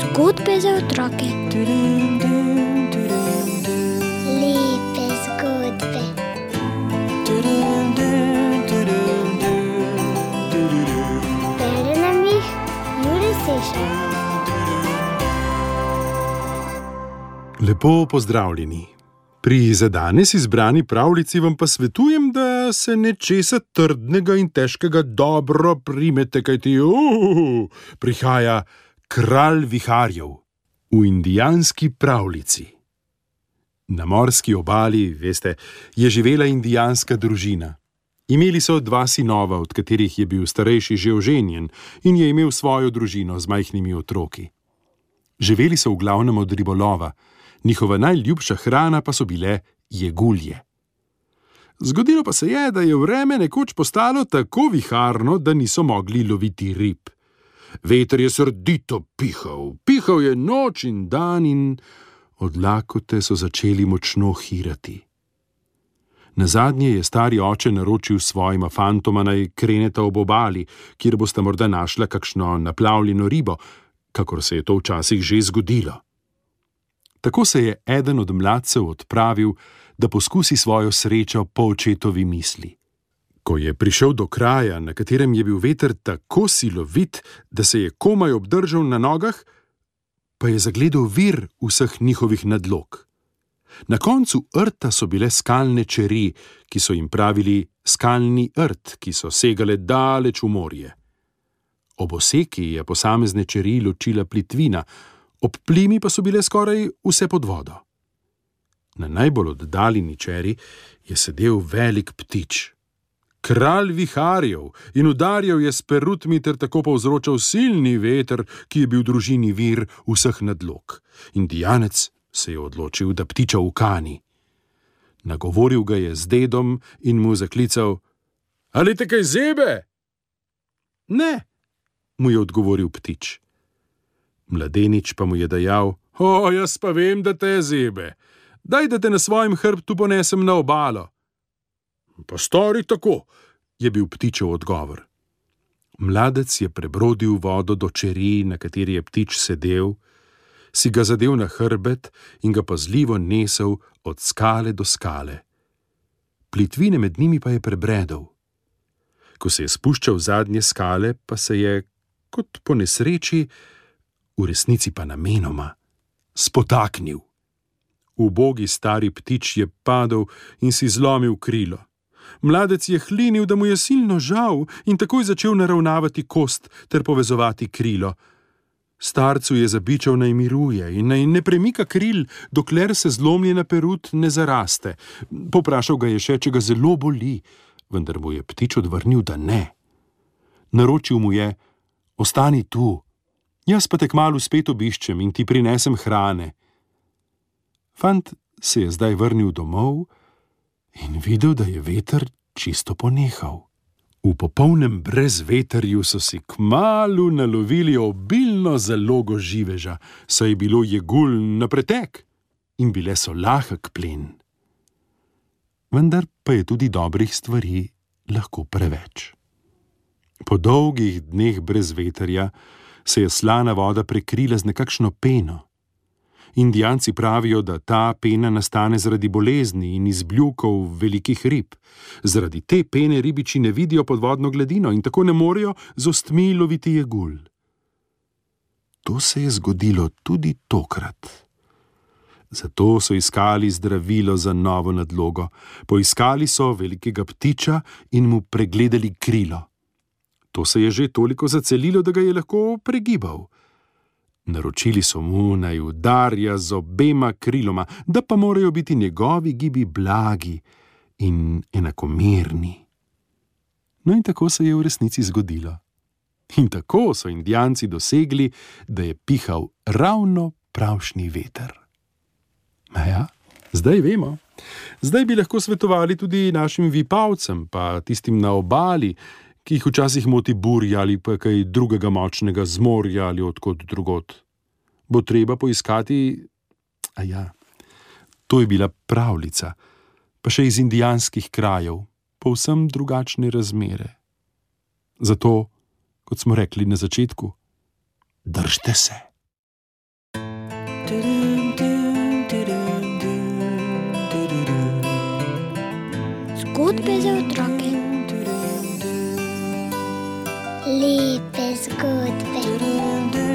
Zgodbe za otroke. Lepe zgodbe. Bere nam jih Juri Sešar. Lepo pozdravljeni. Pri za danes izbrani pravljici vam pa svetujem, da se nečesa trdnega in težkega dobro primete, kajti uh, prihaja kralj viharjev v indijanski pravljici. Na morski obali, veste, je živela indijanska družina. Imeli so dva sinova, od katerih je bil starejši že oženjen in je imel svojo družino z majhnimi otroki. Živeli so v glavnem od ribolova, njihova najljubša hrana pa so bile jegulje. Zgodilo pa se je, da je vreme nekoč postalo tako viharno, da niso mogli loviti rib. Veter je srdito pihal, pihal je noč in dan, in od lakote so začeli močno hirati. Na zadnje je stari oče naročil svojima fantoma naj kreneta ob obali, kjer boste morda našla kakšno naplavljeno ribo, kakor se je to včasih že zgodilo. Tako se je eden od mladcev odpravil, da poskusi svojo srečo po očetovi misli. Ko je prišel do kraja, na katerem je bil veter tako silovit, da se je komaj obdržal na nogah, pa je zagledal vir vseh njihovih nadlog. Na koncu rta so bile skalne čeri, ki so jim pravili skalni rt, ki so segale daleč v morje. Ob oseki je posamezne čeri ločila plitvina, ob plimi pa so bile skoraj vse pod vodo. Na najbolj oddaljeni čeri je sedel velik ptič. Kralj viharjev in udarjal je s perutmi ter tako povzročal silni veter, ki je bil družini vir vseh nadlog. Indijanec se je odločil, da ptiča ukani. Nagovoril ga je z dedom in mu zaklical: Ali te kaj zebe? Ne, mu je odgovoril ptič. Mladenič pa mu je dejal: O, jaz pa vem, da te zebe. Daj, da te na svojem hrbtu ponesem na obalo. Pa stori tako, je bil ptičev odgovor. Mladec je prebrodil vodo do čeri, na kateri je ptič sedel, si ga zadev na hrbet in ga pazljivo nesel od skale do skale. Plitvine med njimi pa je prebredel. Ko se je spuščal zadnje skale, pa se je, kot po nesreči, v resnici pa namenoma, spotaknil. Ubogi stari ptič je padel in si zlomil krilo. Mladec je hlinil, da mu je silno žal in takoj začel naravnavati kost ter povezovati krilo. Starcu je zabičal naj miruje in naj ne premika kril, dokler se zlomljena perut ne zaraste. Poprašal ga je še, če ga zelo boli, vendar mu je ptič odvrnil, da ne. Naročil mu je: Ostani tu, jaz pa te kmalo spet obiščem in ti prinesem hrane. Fant se je zdaj vrnil domov in videl, da je veter čisto ponehal. V popolnem brezveterju so si kmalu nalovili obilno zalogo živeža, saj je bilo jegul na pretek in bile so lahek plen. Vendar pa je tudi dobrih stvari lahko preveč. Po dolgih dneh brez veterja se je slana voda prekrila z nekakšno peno. Indijanci pravijo, da ta pena nastane zaradi bolezni in izbljukov velikih rib. Zaradi te pene ribiči ne vidijo podvodno gladino in tako ne morejo z ostmi loviti jegul. To se je zgodilo tudi tokrat. Zato so iskali zdravilo za novo nadlogo. Poiskali so velikega ptiča in mu pregledali krilo. To se je že toliko zacelilo, da ga je lahko pregibal. Naročili so mu naj udarja z obema kriloma, da pa morajo biti njegovi gibi blagi in enakomerni. No, in tako se je v resnici zgodilo. In tako so Indijanci dosegli, da je pihal ravno pravšnji veter. Ja, zdaj vemo. Zdaj bi lahko svetovali tudi našim vipavcem, pa tistim na obali, ki jih včasih moti burja ali pa kaj drugega močnega z morja ali odkot drugot. Bo treba poiskati, a ja, to je bila pravljica, pa še iz indijanskih krajev, povsem drugačne razmere. Zato, kot smo rekli na začetku, držite se. Zgodbe za otroke. Lepe zgodbe.